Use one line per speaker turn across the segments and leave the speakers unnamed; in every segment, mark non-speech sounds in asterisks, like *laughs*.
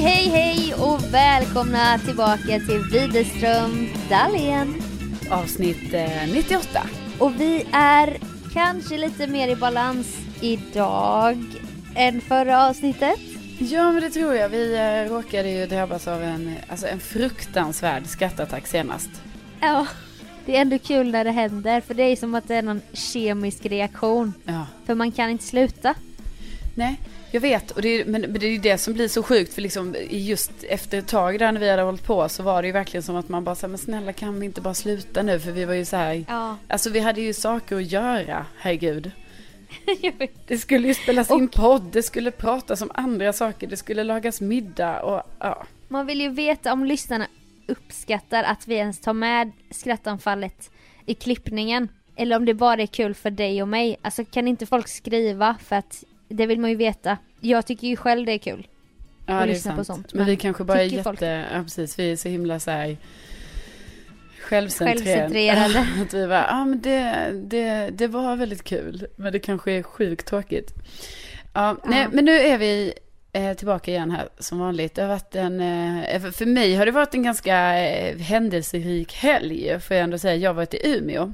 Hej, hej, hej och välkomna tillbaka till Widerström Dahlén.
Avsnitt eh, 98.
Och vi är kanske lite mer i balans idag än förra avsnittet.
Ja men det tror jag. Vi eh, råkade ju drabbas av en, alltså en fruktansvärd skrattattack senast.
Ja, det är ändå kul när det händer för det är som att det är någon kemisk reaktion.
Ja.
För man kan inte sluta.
Nej, jag vet. Och det är, men, det är ju det som blir så sjukt. För liksom just efter ett tag där när vi hade hållit på så var det ju verkligen som att man bara sa men snälla kan vi inte bara sluta nu? För vi var ju så här.
Ja.
Alltså vi hade ju saker att göra, herregud. *laughs* Det skulle ju spelas in
Och-
podd, det skulle pratas om andra saker, det skulle lagas middag och ja.
Man vill ju veta om lyssnarna uppskattar att vi ens tar med skrattanfallet i klippningen. Eller om det bara är kul för dig och mig. Alltså kan inte folk skriva för att det vill man ju veta. Jag tycker ju själv det är kul.
Ja,
och
det är
lyssna på
sant.
sånt,
Men,
men
vi kanske bara är jätte,
folk-
ja precis, vi är så himla så här självcentrerade.
Självcentrerade. *laughs*
att vi bara, ja men det, det, det var väldigt kul, men det kanske är sjukt tråkigt. Ja, nej, men nu är vi eh, tillbaka igen här som vanligt. Det har varit en, eh, för- för mig har det varit en ganska eh, händelserik helg, får jag ändå säga. Jag har varit i Umeå.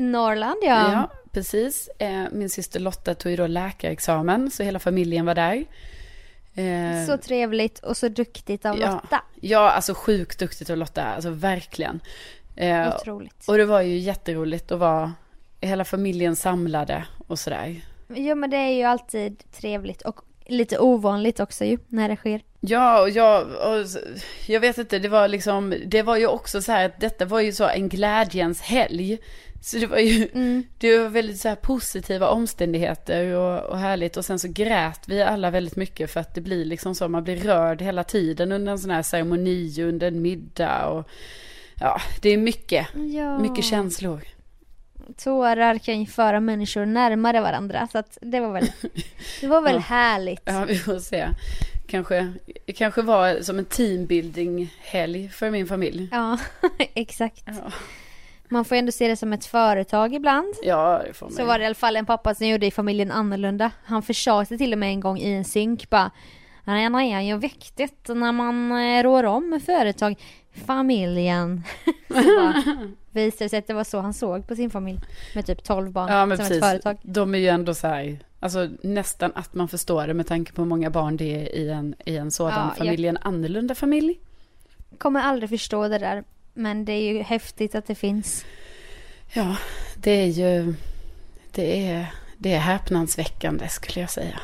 Norrland ja.
Ja, precis. Eh, min syster Lotta tog ju då läkarexamen, så hela familjen var där. Eh,
Så trevligt och så duktigt av
Ja.
Lotta.
Ja, alltså sjukt duktigt av Lotta, alltså verkligen. Eh,
Otroligt.
och det var ju jätteroligt att vara hela familjen samlade och sådär.
Ja men det är ju alltid trevligt och lite ovanligt också ju när det sker.
Ja, och jag, och jag vet inte, det var liksom, det var ju också så här att detta var ju så en glädjens helg. Så det var ju, det var väldigt så här positiva omständigheter och, och härligt. Och sen så grät vi alla väldigt mycket för att det blir liksom så, man blir rörd hela tiden under en sån här ceremoni, under en middag och ja, det är mycket,
Ja.
mycket känslor.
Tårar kan ju föra människor närmare varandra så att det var väl, *laughs* det var väl
Ja.
härligt.
Ja, vi får se. Kanske, kanske var som en teambuilding-helg för min familj.
Ja, *laughs* exakt.
Ja,
Man får ändå se det som ett företag ibland.
ja det får man
Så
ju.
var det i alla fall en pappa som gjorde i familjen annorlunda. Han försade till och med en gång i en synk bara Nej, nej, är ju viktigt när man eh, rår om företag. Familjen. *laughs* så visade det sig att det var så han såg på sin familj. Med typ 12 barn
Ja, men
som
precis.
ett företag.
De är ju ändå så här, alltså nästan att man förstår det med tanke på hur många barn det är i en, i en sådan
Ja, jag-
familj, en annorlunda familj.
Kommer aldrig förstå det där. Men det är ju häftigt att det finns.
Ja, det är ju, det är, det är häpnadsväckande skulle jag säga.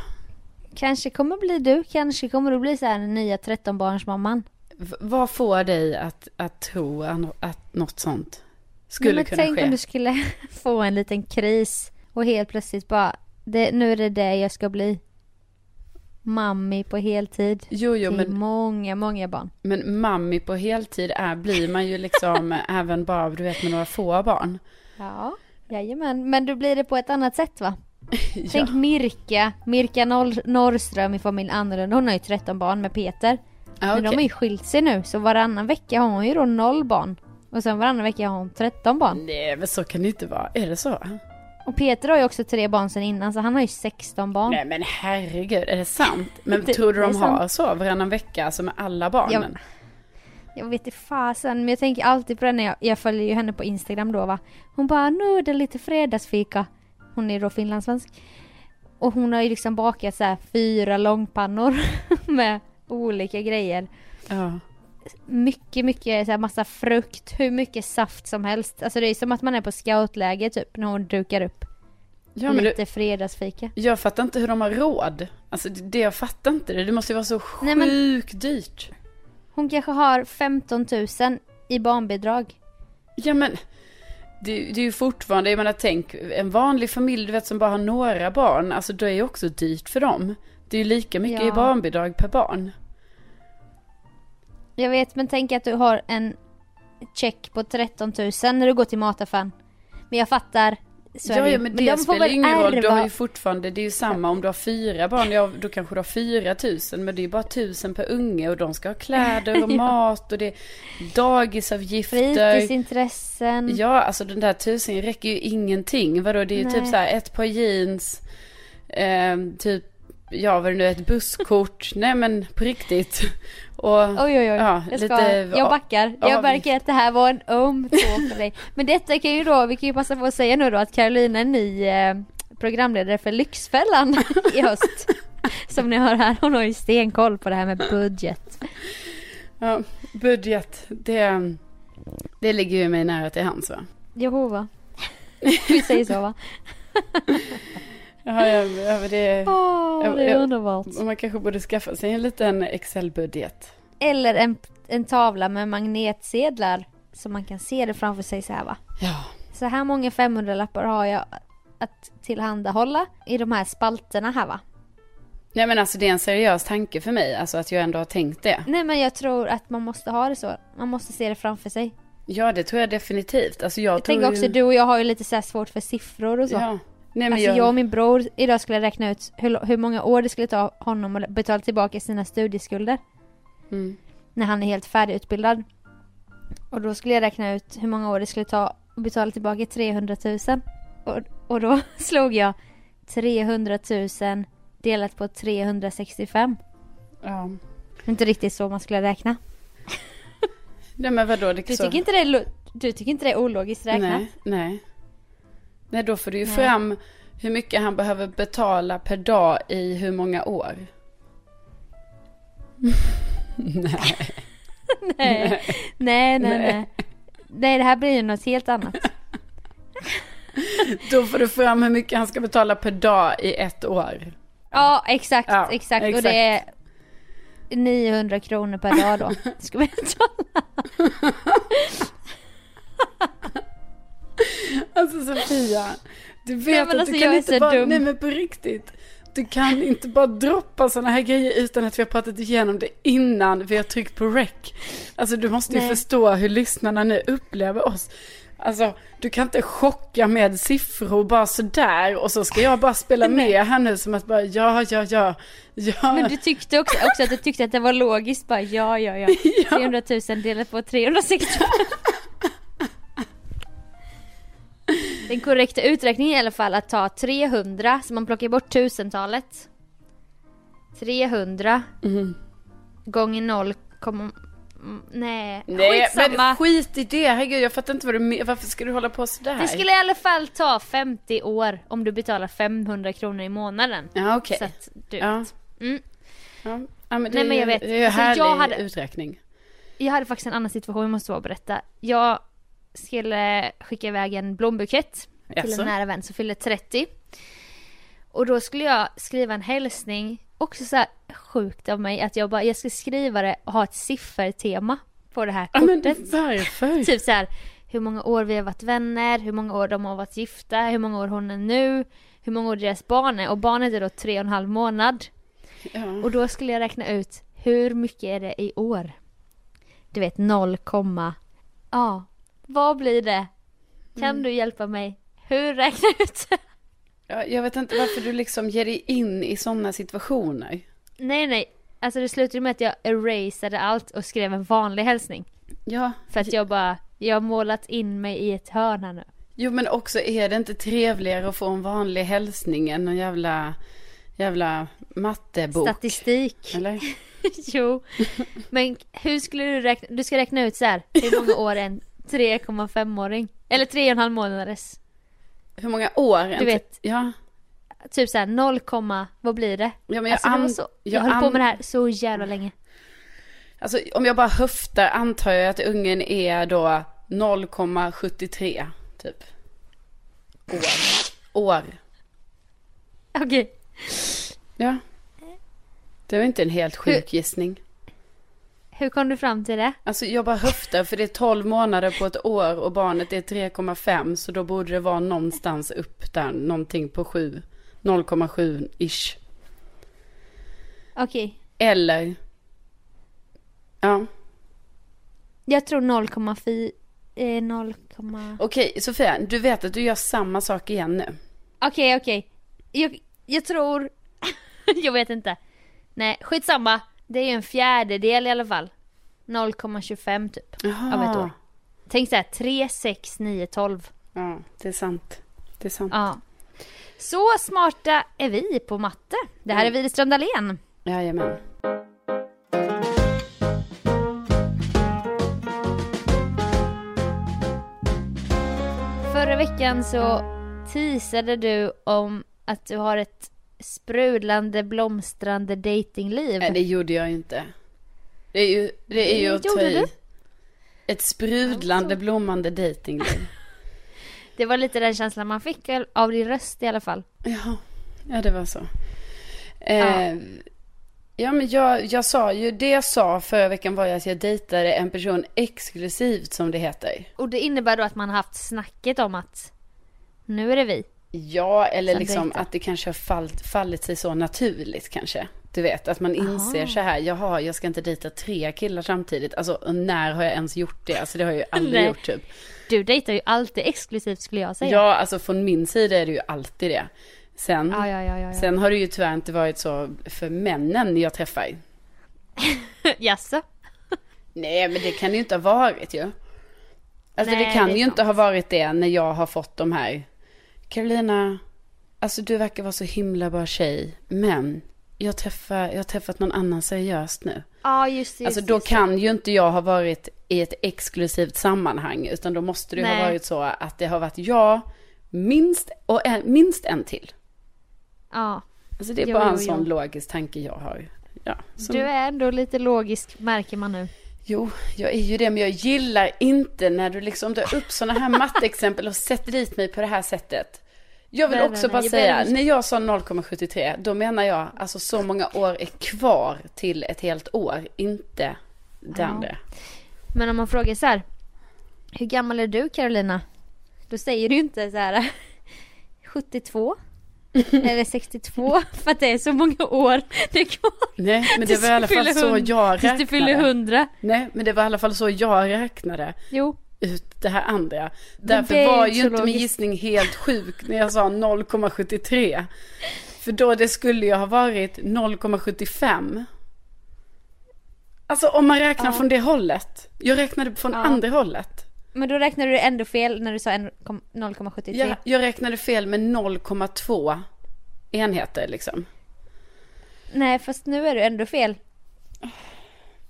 Kanske kommer bli du, kanske kommer du bli så här den nya 13-barnsmamman.
V- vad får dig att, att tro att, något sånt skulle
men
kunna
tänk
ske?
om du skulle *laughs* få en liten kris och helt plötsligt bara, det, nu är det det jag ska bli. Mammi på heltid.
Jo, jo,
till
men,
många, många barn.
men mammi på heltid är, blir man ju liksom *laughs* även bara, du vet, med några få barn.
Ja, jajamän. Men då blir det på ett annat sätt va? *laughs*
Ja.
Tänk Mirka, Mirka Norr, Norrström i familj Annorlunda. Hon har ju 13 barn med Peter.
Ja,
Men de har ju skilt sig nu så varannan vecka har hon ju då noll barn. Och sen varannan vecka har hon 13 barn.
Nej, men så kan det inte vara. Är det så?
Och Peter har ju också tre barn sen innan så han har ju 16 barn.
Nej, men herregud, är det sant? Men
Det-
tror du de
sant.
har så varannan vecka, alltså med alla barnen?
Jag vet inte fasen men jag tänker alltid på det när jag, jag följer ju henne på Instagram då va. Hon bara nu är det lite fredagsfika. Hon är då finlandssvensk. Och hon har ju liksom bakat så här fyra långpannor *laughs* med olika grejer.
Ja.
Mycket, mycket så här massa frukt, hur mycket saft som helst. Alltså det är som att man är på scoutläger typ när hon dukar upp.
Ja, men
lite
du,
fredagsfika.
jag fattar inte hur de har råd. Alltså det, det jag fattar inte det. Det måste ju vara så
Nej,
sjukt dyrt.
Hon kanske har 15 000 i barnbidrag.
Ja men, det, det är ju fortfarande, jag menar tänk, en vanlig familj du vet som bara har några barn, alltså då är ju också dyrt för dem. Det är ju lika mycket
Ja.
i barnbidrag per barn.
Jag vet men tänk att du har en check på 13 000 när du går till mataffären. Men jag fattar. Så
ja, ja, men det
de
spelar ingen roll. Du har ju fortfarande, det är ju samma om du har fyra barn, ja, då kanske du har fyra tusen, men det är ju bara tusen per unge och de ska ha kläder och *laughs*
Ja.
mat och det är dagisavgifter.
Fritidsintressen.
Ja, alltså den där tusen räcker ju ingenting. Vadå, det är ju
Nej.
typ så här ett par jeans, eh, typ, ja vad det nu är, ett busskort. *laughs* Nej men på riktigt. Och,
Oj oj oj.
Ja,
jag, ska,
lite
jag backar. Jag
avgift.
märker att det här var en öm tå för dig. Men detta kan ju då, vi kan ju passa på att säga nu då att Carolina är ny eh, programledare för Lyxfällan i höst. *laughs* Som ni hör här, hon har ju stenkoll på det här med budget.
Ja, budget, det, det ligger ju mig nära till hands va?
Jehova. Vi säger så va? *laughs*
Ja, ja, ja det, Ja,
det är underbart.
man kanske borde skaffa sig en liten Excel-budget.
Eller en, en tavla med magnetsedlar. Så man kan se det framför sig så här va.
Ja,
Så här många 500-lappar har jag att tillhandahålla i de här spalterna här va.
nej men alltså det är en seriös tanke för mig, alltså att jag ändå har tänkt det.
Nej men jag tror att man måste ha det så. Man måste se det framför sig.
Ja, det tror jag definitivt. Alltså jag,
Jag
tror
tänker också,
ju...
du och jag har ju lite så svårt för siffror och så.
Ja. Nej, men
alltså jag...
jag...
och min bror idag skulle räkna ut hur, hur många år det skulle ta honom att betala tillbaka sina studieskulder.
Mm.
När han är helt färdigutbildad. Och då skulle jag räkna ut hur många år det skulle ta att betala tillbaka 300 000. Och, och då *laughs* slog jag 300 000 delat på 365.
Ja.
Inte riktigt så man skulle räkna.
Nej men vadå, det
Du
så...
tycker inte det du tycker inte det är ologiskt räknat?
Nej, nej. Nej, då får du ju
Nej.
fram hur mycket han behöver betala per dag i hur många år. *laughs* nej.
nej. nej, nej, nej. Nej, det här blir ju något helt annat. *laughs*
Då får du fram hur mycket han ska betala per dag i ett år.
Ja, exakt,
Ja,
exakt. Och
exakt.
det är 900 kronor per dag då. *laughs* Ska vi betala? *laughs*
Alltså Sofia, du vet
Nej,
att
alltså,
du kan inte bara,
dum.
nej men på riktigt. Du kan inte bara droppa sådana här grejer utan att vi har pratat igenom det innan vi har tryckt på rec. Alltså du måste ju
Nej.
förstå hur lyssnarna nu upplever oss. Alltså du kan inte chocka med siffror bara sådär och så ska jag bara spela med här nu som att bara ja, ja, ja, ja.
Men du tyckte också, också att du tyckte att det var logiskt bara ja, ja, ja. *laughs* 300 000 delat på 360. *laughs* Den korrekta uträkningen är i alla fall att ta 300, så man plockar bort tusentalet. 300
Mhm.
gånger 0, mm, nej,
Nej,
skitsamma.
men skit i det. Herregud, jag fattar inte vad du. Varför ska du hålla på sådär?
Det skulle i alla fall ta 50 år om du betalar 500 kronor i månaden.
Ja, okej.
Så att du
Ja.
vet. Mm.
Ja. ja, men det
Nej, men jag vet.
det är ju
Alltså,
härlig
jag hade-
uträkning.
Jag hade faktiskt en annan situation, jag måste bara berätta. Jag skulle skicka iväg en blombukett till
Jaså?
en nära vän som fyllde 30. Och då skulle jag skriva en hälsning, också så sjukt av mig att jag bara, jag ska skriva det och ha ett siffertema på det här
Ja,
kortet.
varför? *laughs*
Typ så här, hur många år vi har varit vänner, hur många år de har varit gifta, hur många år hon är nu, hur många år deras barn är och barnet är då tre och en halv månad.
Ja.
Och då skulle jag räkna ut hur mycket är det i år? Du vet 0, ja, vad blir det? Kan
Mm.
du hjälpa mig? Hur räknar jag ut?
Ja, jag vet inte varför du liksom ger dig in i sådana situationer.
Nej, nej. Alltså det slutade med att jag erasade allt och skrev en vanlig hälsning.
Ja,
För att jag bara, jag har målat in mig i ett hörn här nu.
jo men också är det inte trevligare att få en vanlig hälsning än en jävla, jävla mattebok?
Statistik.
Eller? *laughs*
jo. Men hur skulle du räkna, du ska räkna ut så här, hur många *laughs* år en 3,5-åring, eller 3,5 månaders,
Hur många år?
Du vet.
Ja.
typ så här 0, vad blir det?
ja men jag,
Alltså,
an-
så, jag,
jag
höll på
an-
med det här så jävla länge.
Alltså om jag bara höftar antar jag att ungen är då 0,73 typ. År. År.
Okej.
Ja. Det var inte en helt sjuk gissning.
Hur kom du fram till det?
Alltså jag bara höftar för det är 12 månader på ett år och barnet är 3,5 så då borde det vara någonstans upp där, någonting på 7. 0,7 ish.
Okej.
Eller, ja.
Jag tror 0,4, eh, 0,
Okej Sofia, du vet att du gör samma sak igen nu.
Okej, okej. Jag, jag tror... *laughs* jag vet inte. Nej, skitsamma. Det är ju en fjärdedel i alla fall. 0,25 typ.
Jaha.
Av ett år. Tänk så här, 3, 6, 9, 12.
Ja, det är sant. Det är sant.
Ja. Så smarta är vi på matte. Det här är Widerström Dahlén.
Jajamän.
Förra veckan så teasade du om att du har ett sprudlande, blomstrande datingliv.
Nej, det gjorde jag inte. Det är ju, det är ju
Det
att ta
gjorde du.
Ett sprudlande, blommande dejtingliv. *laughs*
Det var lite den känslan man fick av din röst i alla fall.
Jaha, ja det var så. Eh, ja. men jag, jag sa ju, det jag sa förra veckan var ju att jag dejtade en person exklusivt som det heter.
Och det innebär då att man har haft snacket om att nu är det vi.
Ja, eller
Som
liksom att det kanske har fallit, fallit sig så naturligt kanske. Du vet, att man inser så här, jaha, jag ska inte dejta tre killar samtidigt. Alltså, när har jag ens gjort det? Alltså det har jag ju *laughs* aldrig gjort typ.
Du dejtar ju alltid exklusivt skulle jag säga.
Ja, alltså från min sida är det ju alltid det. Sen,
ja, ja, ja. ja,
sen har det ju tyvärr inte varit så för männen jag träffar. *laughs*
Jaså?
Nej, men det kan det ju inte ha varit ju. Alltså
Nej,
det kan
det
ju
sant.
inte ha varit det när jag har fått de här. Carolina, alltså du verkar vara så himla bra tjej, men jag träffar, jag har träffat någon annan seriöst nu.
Ja, just det. Just,
Alltså då
just
kan ju inte jag ha varit i ett exklusivt sammanhang, utan då måste det ju ha
Nej.
varit så att det har varit jag, minst, och en, minst en till.
Ja.
Alltså det är
Jo,
bara
jo,
en sån
jo.
logisk tanke jag har. Ja, som,
Du är ändå lite logisk märker man nu.
Jo, jag är ju det, men jag gillar inte när du liksom drar upp sådana här matteexempel och sätter dit mig på det här sättet. Jag vill
Nej,
också
nej,
bara
nej, jag
säga,
behöver-
när jag sa 0,73, då menar jag alltså så många år är kvar till ett helt år, inte det
Ja.
andra.
Men om man frågar så här. Hur gammal är du Carolina? Då säger du inte så här *laughs* 72 eller 62 för att det är så många år det är kvar.
Nej, men det var i alla fall så jag
Tills du fyller
räknade.
100.
Nej, men det var i alla fall så jag räknade
Jo.
ut det här andra. Därför var ju inte min
logiskt.
gissning helt sjuk när jag sa 0,73. För då det skulle ju ha varit 0,75. Alltså om man räknar
Ja.
från det hållet. Jag räknade från
Ja.
andra hållet.
Men då räknade du ändå fel när du sa en- kom- 0,73.
Jag, jag räknade fel med 0,2 enheter liksom.
Nej fast nu är du ändå fel.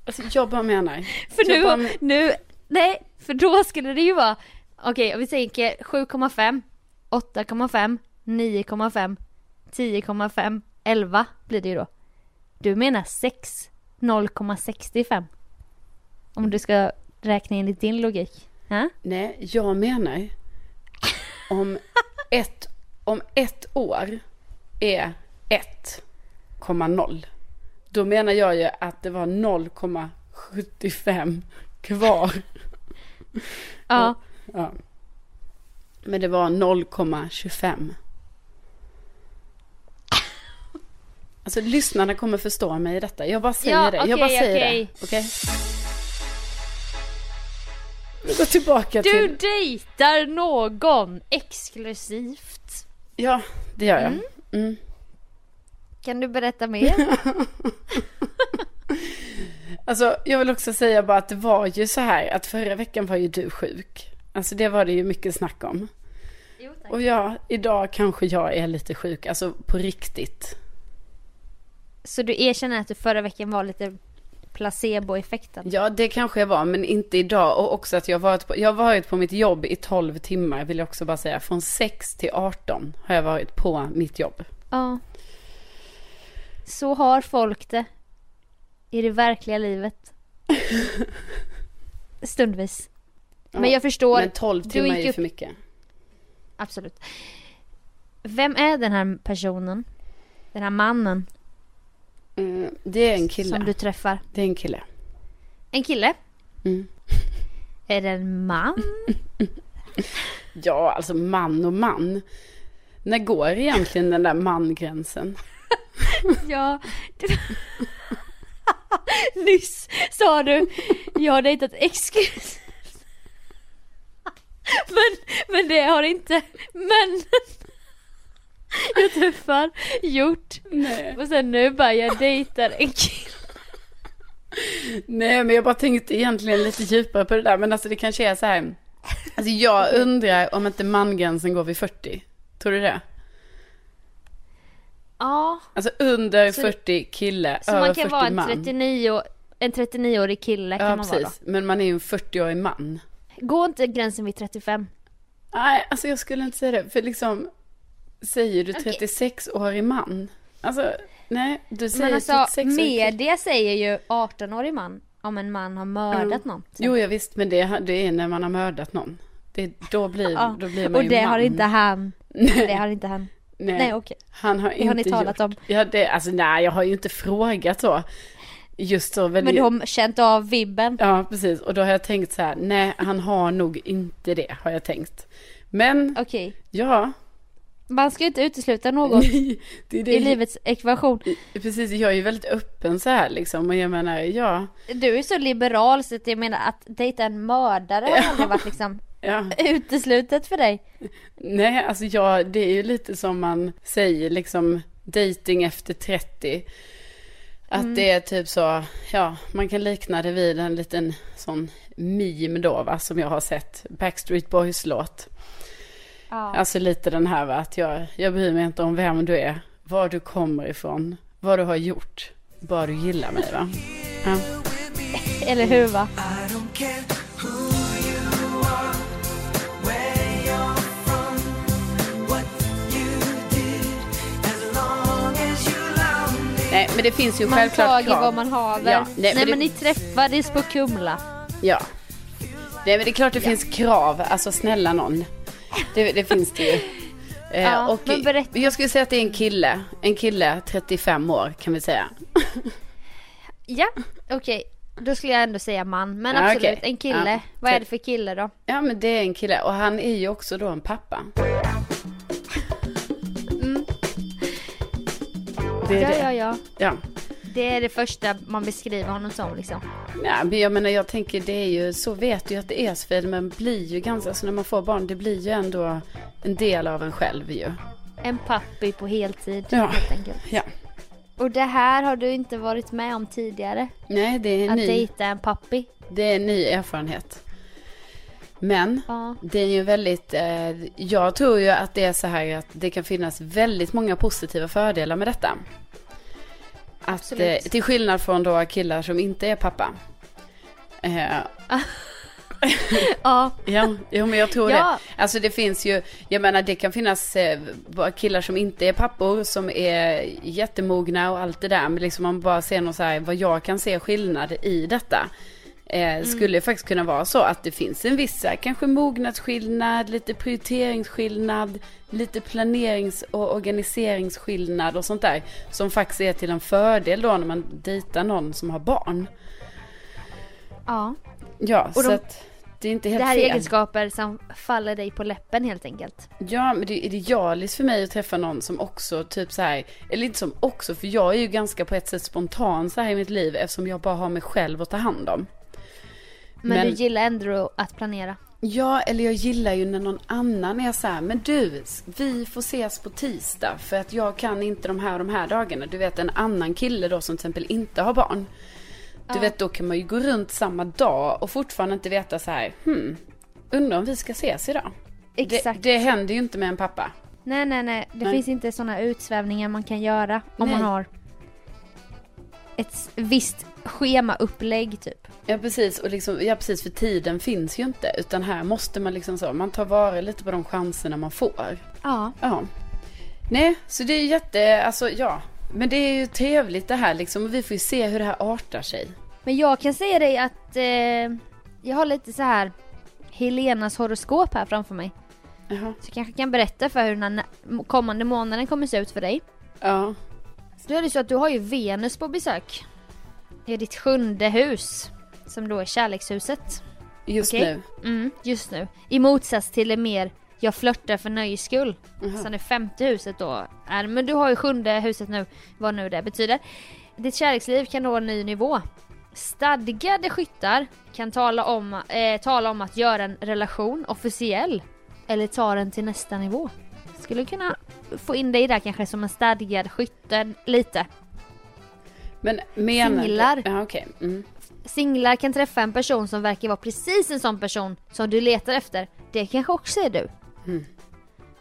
Alltså jag bara menar. *laughs*
För nu,
bara-
nu, nej, för då skulle det ju vara, okej om vi tänker 7,5, 8,5, 9,5, 10,5, 11 blir det ju då. Du menar 6, 0,65. Om du ska räkna enligt din logik. Ha?
Nej, jag menar om ett, om ett år är 1,0 då menar jag ju att det var 0,75 kvar.
Ja,
Ja. Men det var 0,25. Alltså lyssnarna kommer förstå mig i detta. Jag bara säger
Ja,
det. Jag
okej,
bara säger
okej.
det. Okej? Vi går tillbaka
Du
till...
dejtar någon exklusivt.
Ja, det gör jag. Mm.
Kan du berätta mer? *laughs*
Alltså, jag vill också säga bara att det var ju så här att förra veckan var ju du sjuk. Alltså det var det ju mycket snack om.
jo.
Och ja, idag kanske jag är lite sjuk, alltså på riktigt.
Så du erkänner att du förra veckan var lite placeboeffekten?
Ja, det kanske jag var, men inte idag. Och också att jag varit på, jag har varit på mitt jobb i 12 timmar, vill jag också bara säga. Från 6 till 18 har jag varit på mitt jobb.
Ja. Så har folk det. I det verkliga livet. *laughs* Stundvis. Men jag förstår.
Men 12
Du
timmar är ju
upp-
för mycket.
Absolut. Vem är den här personen? Den här mannen
Mm, det är en kille.
som du träffar?
Det är en kille.
En kille?
Mm. *laughs*
Är det en man? *laughs*
Ja, alltså man och man. När går egentligen den där mangränsen? *laughs*
ja. Nyss sa du jag har dejtat exklusivt. Men, men det har inte men *laughs* jag träffar gjort.
Nej.
Och sen nu bara jag dejtar en kille.
Nej, men jag bara tänkte egentligen lite djupare på det där. Men alltså det kanske är så här. Alltså jag undrar om inte mangränsen går vid 40. Tror du det?
Ja,
Alltså under
Så-
40 kille,
så
över
man
40
kan vara en
man.
39 en 39-årig kille kan
ja,
man vara
precis. Men man är ju en 40-årig man.
då. Går inte gränsen vid 35?
Nej, alltså jag skulle inte säga det. För liksom, säger du
Okej.
36-årig man? Alltså, nej, du säger
Men alltså
36-årig kille.
media säger ju 18-årig man om en man har mördat någon.
Jo, ja, visst, men det, det är när man har mördat någon. Det, då, blir,
Ja,
då blir man
Och
ju
det
man.
har inte han.
Nej,
Det har inte han.
nej.
Nej okej.
Han har
Det
inte
har ni talat
gjort.
om.
Ja, det, alltså nej, jag har ju inte frågat så. Just så. Väl,
Men du har känt av vibben.
Ja, precis. Och då har jag tänkt så här, nej, han har nog inte det, har jag tänkt. Men,
Okej.
ja.
Man ska ju inte utesluta något *laughs*
det är det.
i livets ekvation.
Precis, jag är ju väldigt öppen så här liksom. Och jag menar, ja.
Du är så liberal så att jag menar att dejta en mördare har aldrig varit liksom *laughs*
ja.
uteslutet för dig.
Nej, alltså ja, det är ju lite som man säger liksom dating efter 30. Att
Mm.
det är typ så, ja, man kan likna det vid en liten sån meme då va, som jag har sett. Backstreet Boys låt.
Ja.
Alltså lite den här va, att jag, jag bryr mig inte om vem du är, var du kommer ifrån, vad du har gjort, bara du gillar mig va. Ja.
Eller hur va?
Nej, men det finns ju
Man
självklart
tager
krav.
vad man haver.
Ja, nej,
nej
men
men,
det-
ni träffades på Kumla.
Ja. Nej men det är klart det finns krav, alltså snälla någon. Det, det finns det ju. *laughs* Eh,
Ja,
och
men berätta.
jag skulle säga att det är en kille, en kille 35 år kan vi säga. *laughs*
Ja, okej. Då skulle jag ändå säga man. Men
Ja,
absolut,
okej.
en kille.
Ja.
Vad är det för kille då?
Ja men det är en kille och han är ju också då en pappa. Det är
Ja,
det.
ja, ja.
Ja.
Det är det första man beskriver honom som liksom.
Ja, men jag menar jag tänker det är ju, så vet du ju att det är Sofie, men blir ju ganska, alltså när man får barn, det blir ju ändå en del av en själv ju.
En pappi på heltid
Ja.
helt enkelt.
Ja.
Och det här har du inte varit med om tidigare?
Nej, det är en
Att
ny,
dejta en pappi?
det är en ny erfarenhet. Men
Ja.
det är ju väldigt, eh, jag tror ju att det är så här att det kan finnas väldigt många positiva fördelar med detta. Att, eh, till skillnad från då killar som inte är pappa. Eh, *laughs*
Ja.
Ja, jo, men jag tror
Ja.
det. Alltså det finns ju, jag menar det kan finnas eh, killar som inte är pappor som är jättemogna och allt det där. Men liksom man bara ser något så här, vad jag kan se skillnad i detta. Eh, Skulle faktiskt kunna vara så att det finns en viss kanske mognadsskillnad, lite prioriteringsskillnad, lite planerings och organiseringsskillnad och sånt där. Som faktiskt är till en fördel då när man dejtar någon som har barn.
Ja.
Ja,
Och
så
de-
att Det är inte helt
Det här är
fel.
egenskaper som faller dig på läppen helt enkelt.
Ja, men det är idealiskt för mig att träffa någon som också typ så här, eller inte som också, för jag är ju ganska på ett sätt spontan så här i mitt liv eftersom jag bara har mig själv att ta hand om.
Men,
Men-
du gillar ändå att planera.
Ja, eller jag gillar ju när någon annan är så här, men du, vi får ses på tisdag för att jag kan inte de här de här dagarna. Du vet en annan kille då som till exempel inte har barn. Du vet, då kan man ju gå runt samma dag och fortfarande inte veta så här, hmm, undrar om vi ska ses idag.
Exakt.
Det, det händer ju inte med en pappa.
Nej, nej, nej. Det
Nej.
finns inte sådana utsvävningar man kan göra om
Nej.
man har ett visst schemaupplägg typ.
Ja precis, och liksom, ja precis för tiden finns ju inte. Utan här måste man liksom så, man tar vara lite på de chanserna man får.
Ja.
Ja. Nej, så det är jätte, alltså ja. Men det är ju trevligt det här liksom. Och vi får ju se hur det här artar sig.
Men jag kan säga dig att eh, jag har lite så här Helenas horoskop här framför mig.
Jaha.
Så jag kanske kan berätta för hur den här kommande månaden kommer se ut för dig.
Ja.
Så då är det så att du har ju Venus på besök. Det är ditt sjunde hus. Som då är kärlekshuset.
Just
Okej.
nu.
Mm, just nu. I motsats till det mer jag flörtar för nöjes skull.
Jaha.
Som det femte huset då är. Men du har ju sjunde huset nu, vad nu det betyder. Ditt kärleksliv kan nå en ny nivå. Stadgade skyttar kan tala om, eh, tala om att göra en relation officiell. Eller ta den till nästa nivå. Skulle kunna få in dig där kanske som en stadgad skytte lite.
Men menar
Singlar.
Ja okej. Mm.
Singlar kan träffa en person som verkar vara precis en sån person som du letar efter. Det kanske också är du.
Mm.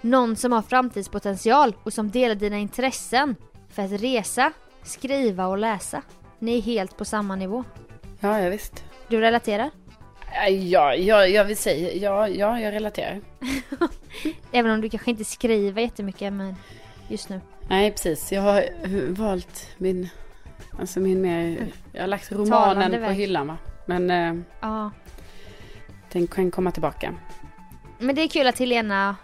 Någon som har framtidspotential och som delar dina intressen för att resa, skriva och läsa. Ni är helt på samma nivå.
Ja, ja visst.
Du relaterar?
Ja, ja, jag vill säga, ja, ja, jag relaterar. *laughs*
Även om du kanske inte skriver jättemycket men just nu.
Nej, precis. Jag har eh, valt min, alltså min mer, jag har lagt
Talande
romanen på
väg.
hyllan va. Men eh,
Ja.
den kan komma tillbaka.
Men det är kul att Helena,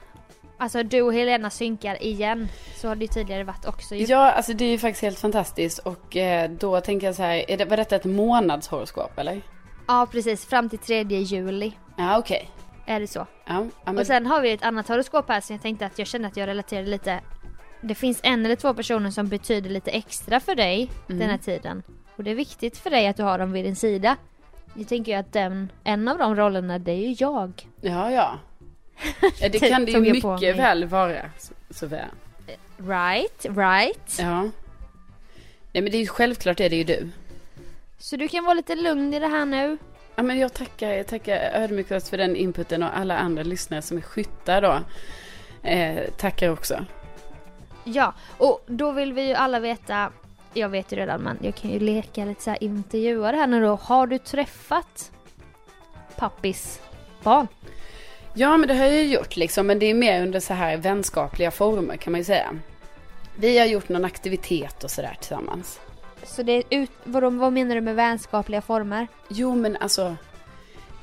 alltså du och Helena synkar igen. Så har det ju tidigare varit också ju.
Ja, alltså det är ju faktiskt helt fantastiskt och eh, då tänker jag så här, är det, var detta ett månadshoroskop eller?
Ja precis, fram till 3 juli
Ja, okej.
är det så.
Ja, men,
Och sen har vi ett annat horoskop här som jag tänkte att jag kände att jag relaterade lite. Det finns en eller två personer som betyder lite extra för dig
Mm.
den här tiden. Och det är viktigt för dig att du har dem vid din sida. Jag tänker ju att den, en av de rollerna det är ju jag.
ja, ja. *laughs* ja det kan det ju mycket väl vara, Så- Sofia.
Right, right.
Ja. Nej men det är ju självklart är det ju du.
Så du kan vara lite lugn i det här nu.
Ja, men jag tackar, jag tackar ödmjukast för den inputen och alla andra lyssnare som är skyttar då. Eh, tackar också.
Ja, och då vill vi ju alla veta, jag vet ju redan men jag kan ju leka lite så här intervjuare här nu då. Har du träffat pappis barn?
Ja, men det har jag ju gjort liksom. Men det är mer under så här vänskapliga former kan man ju säga. Vi har gjort någon aktivitet och sådär tillsammans.
Så det är ut, vad, vad menar du med vänskapliga former?
Jo, men alltså.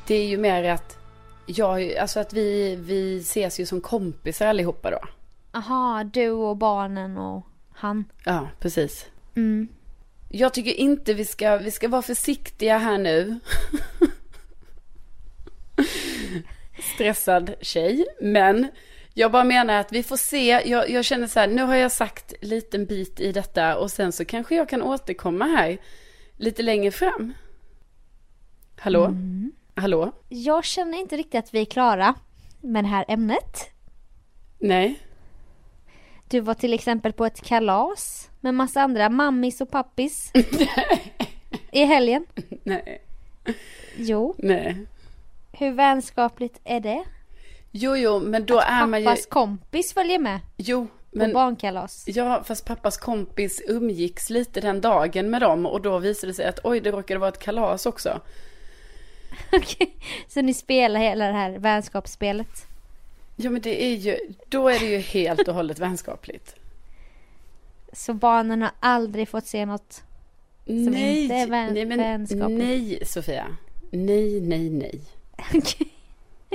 Det är ju mer att jag, alltså att vi, vi ses ju som kompisar allihopa då.
Aha, du och barnen och han.
Ja, precis.
Mm.
Jag tycker inte vi ska, vi ska vara försiktiga här nu. *laughs* Stressad tjej, men jag bara menar att vi får se. Jag, jag känner så här, nu har jag sagt en liten bit i detta och sen så kanske jag kan återkomma här lite längre fram. Hallå? Hallå?
Jag känner inte riktigt att vi är klara med det här ämnet.
Nej?
Du var till exempel på ett kalas med massa andra mammis och pappis. *laughs* I helgen.
Nej?
Jo,
Nej?
hur vänskapligt är det?
Jo, jo, men då är man ju...
Pappas kompis följer med
Jo,
på
men...
barnkalas.
Ja, fast pappas kompis umgicks lite den dagen med dem och då visade det sig att oj, det råkade vara ett kalas också. *laughs*
Okej, Så ni spelar hela det här vänskapsspelet?
Ja, men det är ju, då är det ju helt och hållet vänskapligt.
Så barnen har aldrig fått se något? inte är vän-
nej, men,
vänskapligt.
nej, Sofia. Nej, nej, nej. *laughs*
Okej.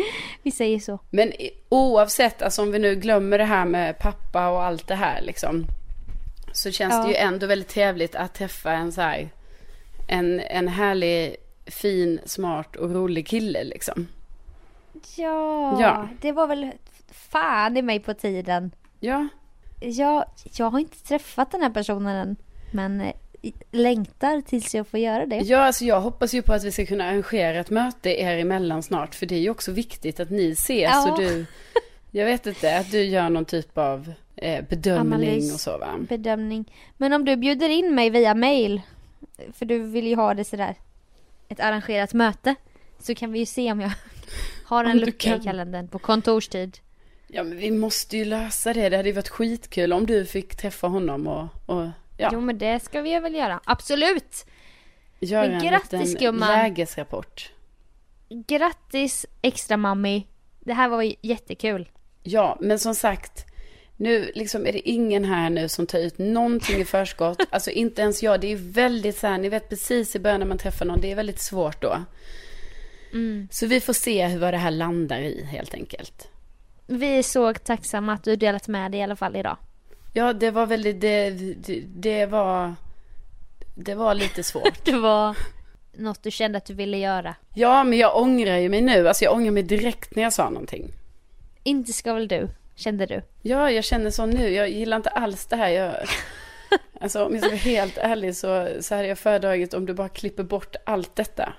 *laughs* Vi säger så.
Men oavsett, alltså om vi nu glömmer det här med pappa och allt det här liksom. Så känns
Ja.
det ju ändå väldigt trevligt att träffa en så här, en, en härlig, fin, smart och rolig kille liksom.
Ja,
Ja.
det var väl fan i mig på tiden.
Ja,
Jag, jag har inte träffat den här personen än. Men eh, längtar tills jag får göra det.
ja alltså jag hoppas ju på att vi ska kunna arrangera ett möte er emellan snart. För det är ju också viktigt att ni ses
Ja.
och du, jag vet inte, att du gör någon typ av eh, bedömning
Analys.
och så va?
Bedömning. Men om du bjuder in mig via mail. För du vill ju ha det sådär. Ett arrangerat möte. Så kan vi ju se om jag *laughs* har en lucka i kalendern på kontorstid.
Ja men vi måste ju lösa det. Det hade ju varit skitkul om du fick träffa honom och, och ja,
Jo men det ska vi väl göra. Absolut!
göra
men
en
grattis, gumman.
lägesrapport.
Grattis extra mammi. Det här var jättekul.
Ja, men som sagt, nu liksom är det ingen här nu som tar ut någonting i förskott. *laughs* Alltså inte ens jag. Det är väldigt så här, ni vet precis i början när man träffar någon, det är väldigt svårt då.
Mm.
Så vi får se hur vad det här landar i helt enkelt.
Vi är så tacksamma att du delat med dig i alla fall idag.
Ja, det var väldigt, det, det, det var, det var lite svårt. *laughs*
Det var något du kände att du ville göra.
Ja, men jag ångrar ju mig nu. Alltså jag ångrar mig direkt när jag sa någonting.
Inte ska väl du, kände du?
Ja, jag känner så nu. Jag gillar inte alls det här. Jag, *laughs* alltså om jag ska vara helt ärlig så, så hade jag föredragit om du bara klipper bort allt detta.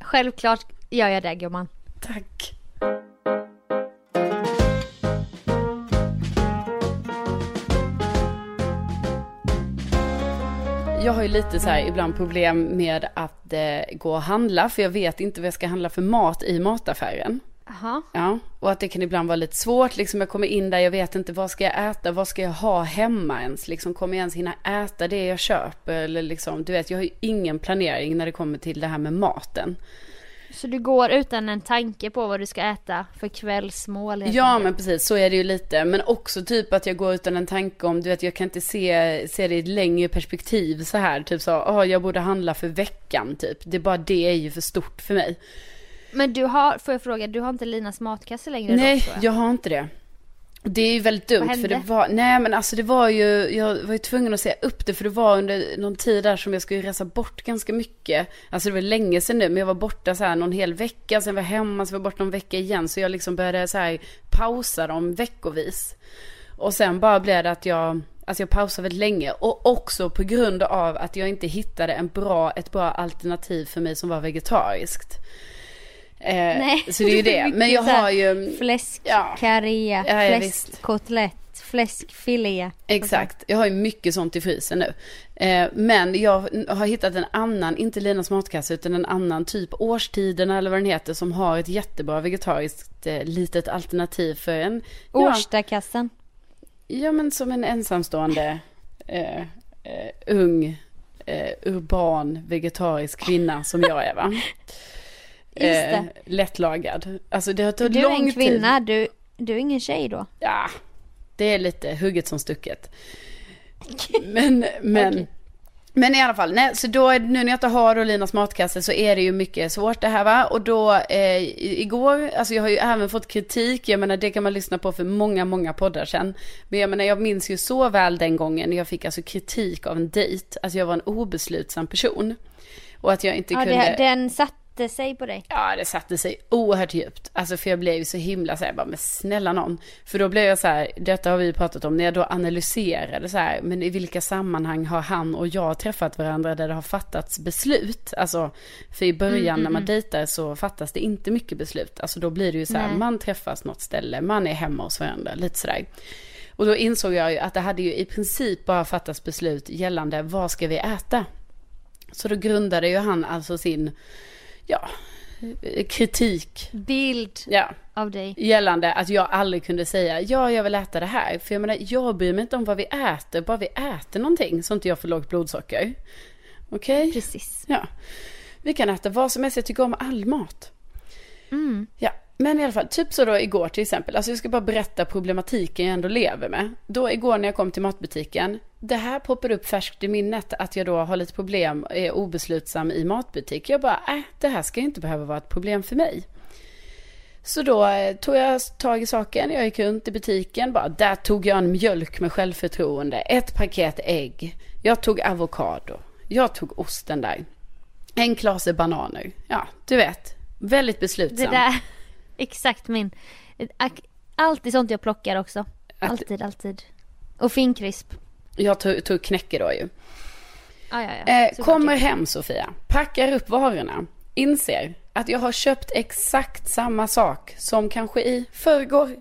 Självklart gör jag det gumman.
Tack. Jag har ju lite så här ibland problem med att eh, gå och handla för jag vet inte vad jag ska handla för mat i mataffären.
Jaha.
Ja, och att det kan ibland vara lite svårt, liksom jag kommer in där, jag vet inte vad ska jag äta, vad ska jag ha hemma ens, liksom kommer jag ens hinna äta det jag köper, eller liksom, du vet, jag har ju ingen planering när det kommer till det här med maten.
Så du går utan en tanke på vad du ska äta för kvällsmål?
Ja
enkelt.
men precis, så är det ju lite, men också typ att jag går utan en tanke om, du vet, jag kan inte se, se det i ett längre perspektiv så här, typ så, åh jag borde handla för veckan typ, det är bara det är ju för stort för mig.
Men du har, får jag fråga, du har inte Linas matkasse längre
Nej,
då, tror
jag har inte det. Det är ju väldigt dumt
Vad
för det var, nej men alltså det var ju, jag var ju tvungen att säga upp det för det var under någon tid där som jag skulle resa bort ganska mycket. Alltså det var länge sedan nu men jag var borta så här någon hel vecka, sen var jag hemma, sen var jag borta någon vecka igen. Så jag liksom började så här pausa dem veckovis. Och sen bara blev det att jag, alltså jag pausade väldigt länge. Och också på grund av att jag inte hittade en bra, ett bra alternativ för mig som var vegetariskt. Eh,
Nej,
så det är ju *laughs* det. Men jag har ju...
Fläsk,
Ja. Ja,
fläskkotlett, fläskfilé.
Exakt, jag har ju mycket sånt i frysen nu. Eh, men jag har hittat en annan, inte Linas matkasse, utan en annan typ Årstiderna eller vad den heter, som har ett jättebra vegetariskt eh, litet alternativ för en... Ja,
Årstakassen.
ja men som en ensamstående eh, eh, ung, urban, vegetarisk kvinna som jag är va? *laughs* Eh, lättlagad. Alltså det har tagit
Du är
lång
en
tid.
kvinna, du, du är ingen tjej då?
Ja, det är lite hugget som stucket. *laughs* Men, men,
Okej.
men i alla fall, nej, så då, nu när jag inte har då Linas matkasse så är det ju mycket svårt det här va. Och då eh, igår, alltså jag har ju även fått kritik, jag menar det kan man lyssna på för många, många poddar sedan. Men jag menar jag minns ju så väl den gången när jag fick alltså kritik av en dejt. Alltså jag var en obeslutsam person. Och att jag inte
Ja,
kunde...
det, den satte sig på dig.
Ja, det satte sig oerhört djupt. Alltså för jag blev ju så himla så här, bara, men snälla någon. För då blev jag så här, detta har vi pratat om, när jag då analyserade så här, men i vilka sammanhang har han och jag träffat varandra där det har fattats beslut? Alltså, för i början när man dejtar så fattas det inte mycket beslut. Alltså då blir det ju så här,
Nej.
man träffas något ställe, man är hemma hos varandra, lite sådär. Och då insåg jag ju att det hade ju i princip bara fattats beslut gällande vad ska vi äta? Så då grundade ju han alltså sin, ja, kritik
Bild
ja,
av dig.
gällande att jag aldrig kunde säga ja, jag vill äta det här. För jag menar, jag bryr mig inte om vad vi äter, bara vi äter någonting så inte jag får lågt blodsocker. Okej?
Precis.
Ja. Vi kan äta vad som helst, jag tycker om all mat.
Mm.
Ja, men i alla fall, typ så då igår till exempel, alltså jag ska bara berätta problematiken jag ändå lever med. Då igår när jag kom till matbutiken, det här poppade upp färskt i minnet att jag då har lite problem, är obeslutsam i matbutik. Jag bara, äh, det här ska inte behöva vara ett problem för mig. Så då eh, tog jag tag i saken, jag gick runt i butiken, bara där tog jag en mjölk med självförtroende, ett paket ägg, jag tog avokado, jag tog osten där, en klase bananer, ja du vet, Väldigt
Det
beslutsam.
där, *laughs* exakt min. Alltid sånt jag plockar också. Alltid, alltid. Och finkrisp.
Jag tog, tog knäcke då ju.
Ah, ja, ja.
Eh, kommer hem Sofia, packar upp varorna, inser att jag har köpt exakt samma sak som kanske i förrgår.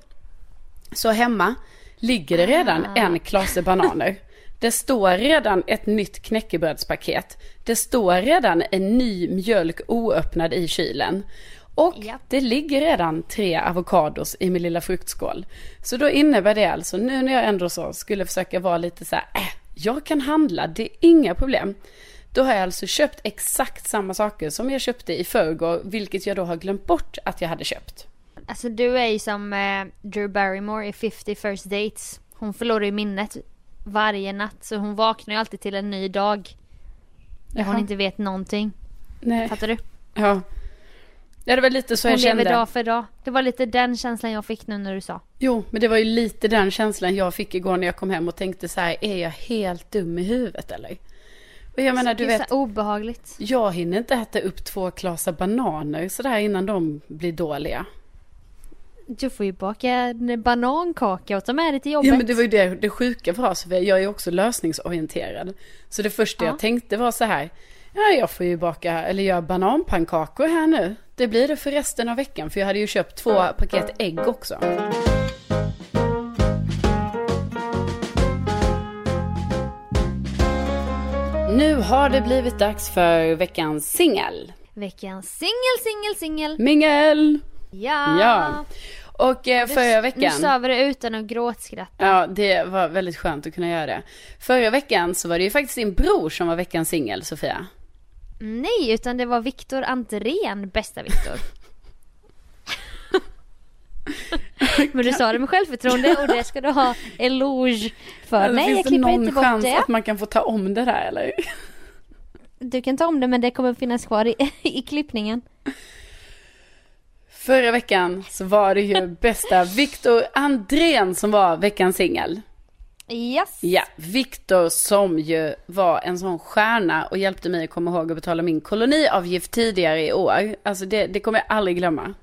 Så hemma ligger det redan
Ah.
en klase bananer. Det står redan ett nytt knäckebrödspaket. Det står redan en ny mjölk oöppnad i kylen. Och
Japp.
det ligger redan tre avokados i min lilla fruktskål. Så då innebär det alltså, nu när jag ändå så skulle försöka vara lite så här, äh, jag kan handla, det är inga problem. Då har jag alltså köpt exakt samma saker som jag köpte i förrgår, vilket jag då har glömt bort att jag hade köpt.
Alltså du är ju som eh, Drew Barrymore i 50 first dates. Hon förlorar ju minnet varje natt så hon vaknar ju alltid till en ny dag. Där hon inte vet någonting.
Nej.
Fattar du?
Ja. Ja, det var lite så
Hon
jag
lever
kände.
dag för dag. Det var lite den känslan jag fick nu när du sa.
Jo, men det var ju lite den känslan jag fick igår när jag kom hem och tänkte så här, är jag helt dum i huvudet eller? Och jag menar, du vet,
så obehagligt.
jag hinner inte äta upp två klasar bananer sådär innan de blir dåliga.
Du får ju baka en banankaka och ta med dig till jobbet.
Ja, men det var ju det, det sjuka oss, för jag är ju också lösningsorienterad. Så det första
Ja.
jag tänkte var så här, ja, jag får ju baka, eller göra bananpannkakor här nu. Det blir det för resten av veckan, för jag hade ju köpt två paket ägg också. Nu har det blivit dags för veckans singel.
Veckans singel, singel, singel.
Mingel!
Ja.
Ja. Och eh, förra
Nu
veckan...
sa vi det utan att gråtskratta.
Ja, det var väldigt skönt att kunna göra det. Förra veckan så var det ju faktiskt din bror som var veckans singel, Sofia.
Nej, utan det var Viktor Andrén, bästa Viktor. *laughs* Men du sa det med självförtroende och det ska du ha eloge för. Nej, jag
finns det
klipper
någon
inte bort
chans
det.
att man kan få ta om det där eller?
Du kan ta om det men det kommer finnas kvar i, i klippningen.
Förra veckan så var det ju bästa Viktor Andrén som var veckans singel.
Yes.
Ja, Viktor som ju var en sån stjärna och hjälpte mig att komma ihåg att betala min koloniavgift tidigare i år. Alltså det, det kommer jag aldrig glömma.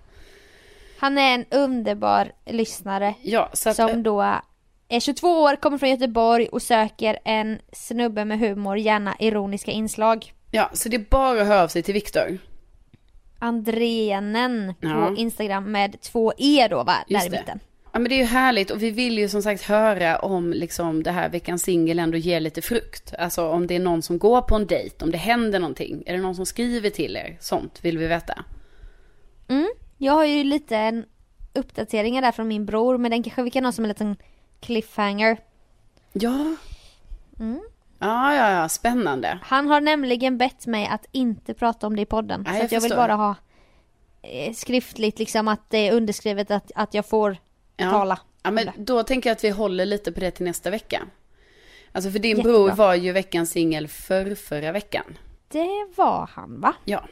Han är en underbar lyssnare
Ja, så att,
som då är 22 år, kommer från Göteborg och söker en snubbe med humor, gärna ironiska inslag.
ja, så det är bara att höra av sig till Viktor.
Andrenen
Ja.
på Instagram med två E då va?
Just
där i
det.
mitten.
Ja men det är ju härligt och vi vill ju som sagt höra om liksom det här veckans singel ändå ger lite frukt. Alltså om det är någon som går på en dejt, om det händer någonting. Är det någon som skriver till er? Sånt vill vi veta.
Mm. Jag har ju lite en uppdateringar där från min bror men den kanske vi kan ha som en liten cliffhanger.
Ja.
Mm.
Ja, ja, ja, spännande.
Han har nämligen bett mig att inte prata om det i podden. Så
jag
att jag vill bara ha eh, skriftligt liksom att det är underskrivet att, att jag får
Ja.
tala.
Ja, men då tänker jag att vi håller lite på det till nästa vecka. Alltså för din
Jättebra.
bror var ju veckans singel för förra veckan.
Det var han va?
Ja.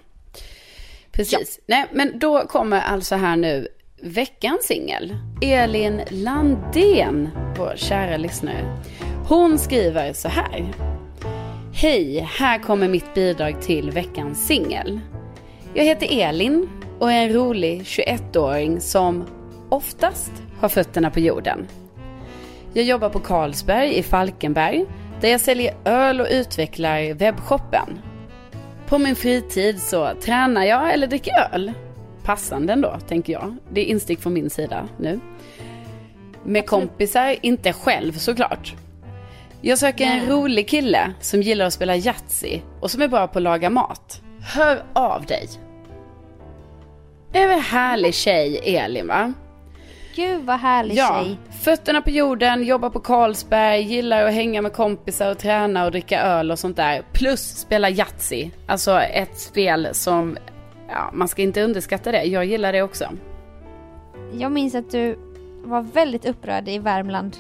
Precis. Nej, men då kommer alltså här nu veckans singel. Elin Landén, vår kära lyssnare. Hon skriver så här. Hej, här kommer mitt bidrag till veckans singel. Jag heter Elin och är en rolig 21-åring som oftast har fötterna på jorden. Jag jobbar på Carlsberg i Falkenberg där jag säljer öl och utvecklar webbshoppen. På min fritid så tränar jag eller dricker öl. Passande ändå, tänker jag. Det är instick från min sida nu. Med kompisar, inte själv såklart. Jag söker en rolig kille som gillar att spela Yatzy och som är bra på att laga mat. Hör av dig. Det är väl härlig tjej, Elin va?
Gud vad härlig
Ja,
tjej.
fötterna på jorden, jobbar på Carlsberg, gillar att hänga med kompisar och träna och dricka öl och sånt där. Plus spela Yatzy. Alltså ett spel som, ja man ska inte underskatta det. Jag gillar det också.
Jag minns att du var väldigt upprörd i Värmland.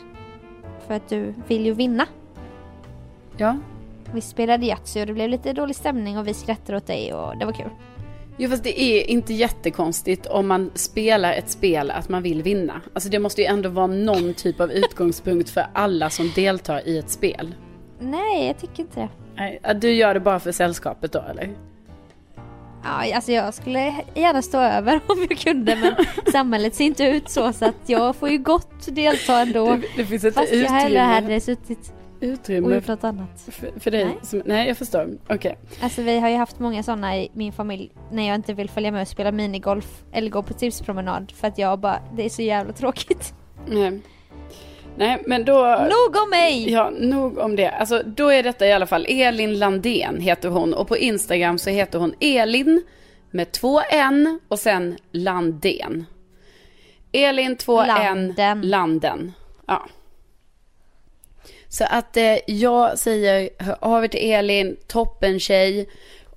För att du vill ju vinna.
Ja.
Vi spelade Yatzy och det blev lite dålig stämning och vi skrattade åt dig och det var kul.
Jo fast det är inte jättekonstigt om man spelar ett spel att man vill vinna. Alltså det måste ju ändå vara någon typ av utgångspunkt för alla som deltar i ett spel.
Nej, jag tycker inte det.
Nej, Du gör det bara för sällskapet då eller?
Ja, alltså jag skulle gärna stå över *laughs* om jag kunde men *laughs* samhället ser inte ut så så att jag får ju gott delta ändå.
Det, det finns inte
Fast jag hellre
utrymme,
hade suttit och
utrymme
gjort något annat.
för, för dig.
Nej.
Som, nej, jag förstår. Okej.
Alltså vi har ju haft många sådana i min familj när jag inte vill följa med och spela minigolf eller gå på tipspromenad för att jag bara, det är så jävla tråkigt.
Nej. Nej, men då...
Nog om mig!
Ja, nog om det. Alltså, då är detta i alla fall Elin Landén heter hon och på Instagram så heter hon Elin med två N och sen Landén. Elin två N
Landen.
Landen. Ja. Så att eh, jag säger hör av er till Elin, toppen tjej.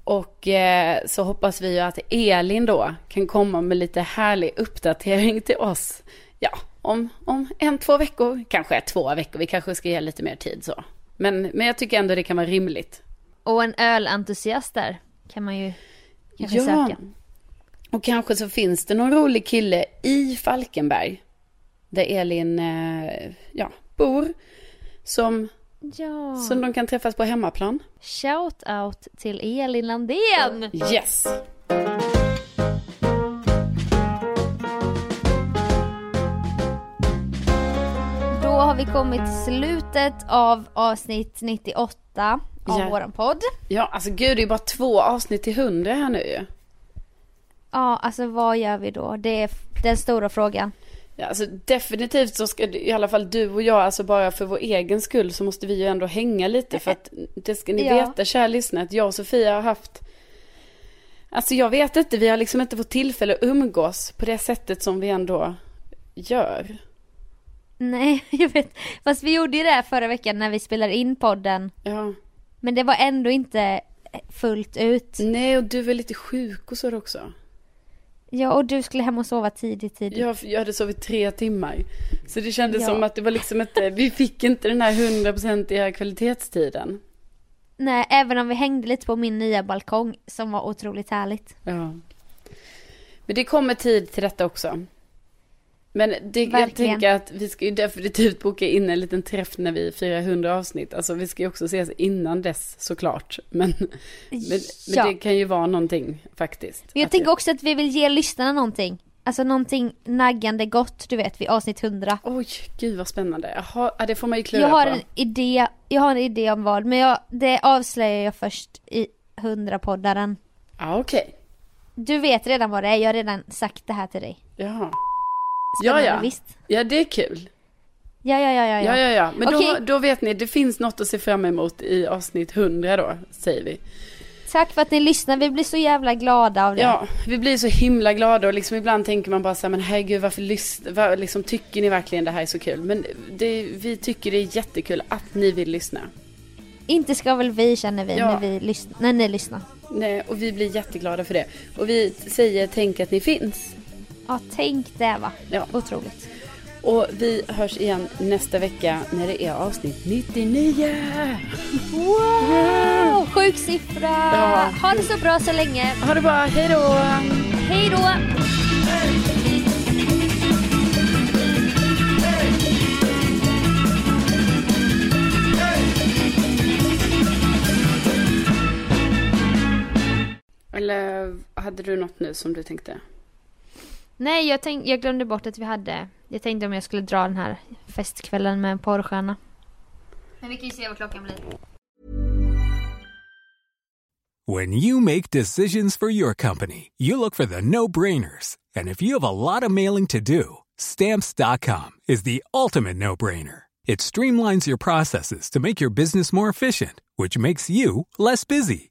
Och eh, så hoppas vi ju att Elin då kan komma med lite härlig uppdatering till oss. Ja, om, om en, två veckor, kanske två veckor. Vi kanske ska ge lite mer tid så. Men, men jag tycker ändå det kan vara rimligt.
Och en ölentusiast där kan man ju kanske
ja.
söka.
Och kanske så finns det någon rolig kille i Falkenberg. Där Elin eh, ja, bor. Som,
Ja.
som de kan träffas på hemmaplan.
Shout out till Elin Landén!
Yes!
Då har vi kommit till slutet av avsnitt 98 av
Ja.
våran podd.
Ja, alltså gud, det är bara två avsnitt till hundra här nu ju.
Ja, alltså vad gör vi då? Det är den stora frågan.
Ja, alltså definitivt så ska i alla fall du och jag, alltså bara för vår egen skull så måste vi ju ändå hänga lite för att det ska ni
Ja.
veta, kära lyssnare, att jag och Sofia har haft Alltså jag vet inte, vi har liksom inte fått tillfälle att umgås på det sättet som vi ändå gör.
Nej, *laughs* jag vet. Fast vi gjorde ju det förra veckan när vi spelade in podden.
Ja.
Men det var ändå inte fullt ut.
Nej, och du är lite sjuk och så också.
Ja, och du skulle hem och sova tidigt tidigt.
Jag, jag hade sovit tre timmar. Så det kändes
Ja.
som att det var liksom inte, vi fick inte den här hundraprocentiga kvalitetstiden.
Nej, även om vi hängde lite på min nya balkong som var otroligt härligt.
Ja. Men det kommer tid till detta också. Men det, jag tänker att vi ska ju definitivt boka in en liten träff när vi firar 100 avsnitt. Alltså vi ska ju också ses innan dess såklart. Men, men,
Ja.
men det kan ju vara någonting faktiskt.
Men jag tänker
det-
också att vi vill ge lyssnarna någonting. Alltså någonting naggande gott, du vet, vid avsnitt 100.
Oj, gud vad spännande. Jaha, ja, det får man ju klura
Jag har
på.
en idé, jag har en idé om vad, men jag, det avslöjar jag först i 100-poddaren.
Ja, okej.
Du vet redan vad det är, jag har redan sagt det här till dig.
Jaha.
Spännande,
Ja, ja.
Visst?
Ja, det är kul.
Ja, ja, ja, ja.
Ja, ja, ja. Men
Okej.
då, då vet ni, det finns något att se fram emot i avsnitt 100 då, säger vi.
Tack för att ni lyssnar, vi blir så jävla glada av det.
Ja, vi blir så himla glada och liksom ibland tänker man bara så här, men herregud varför lyssna, var, liksom, tycker ni verkligen det här är så kul? Men det, vi tycker det är jättekul att ni vill lyssna.
Inte ska väl vi känner vi
Ja.
när, vi lyssnar, när ni lyssnar.
Nej, och vi blir jätteglada för det. Och vi säger tänk att ni finns.
Ja, tänk det va.
Ja.
Otroligt.
Och vi hörs igen nästa vecka när det är avsnitt 99.
Wow! Sjuk siffra!
Ja.
Ha det så bra så länge.
Ha det bra, hej då!
Hej då!
Eller hade du något nu som du tänkte?
Nej, jag, tänk, jag glömde bort att vi hade... Jag tänkte om jag skulle dra den här festkvällen med en porrstjärna. Men vi kan ju se vad klockan blir.
When you make decisions for your company, you look for the no brainers. And if you have a lot of mailing to do, stamps.com is the ultimate no brainer. It streamlines your processes to make your business more efficient, which makes you less busy.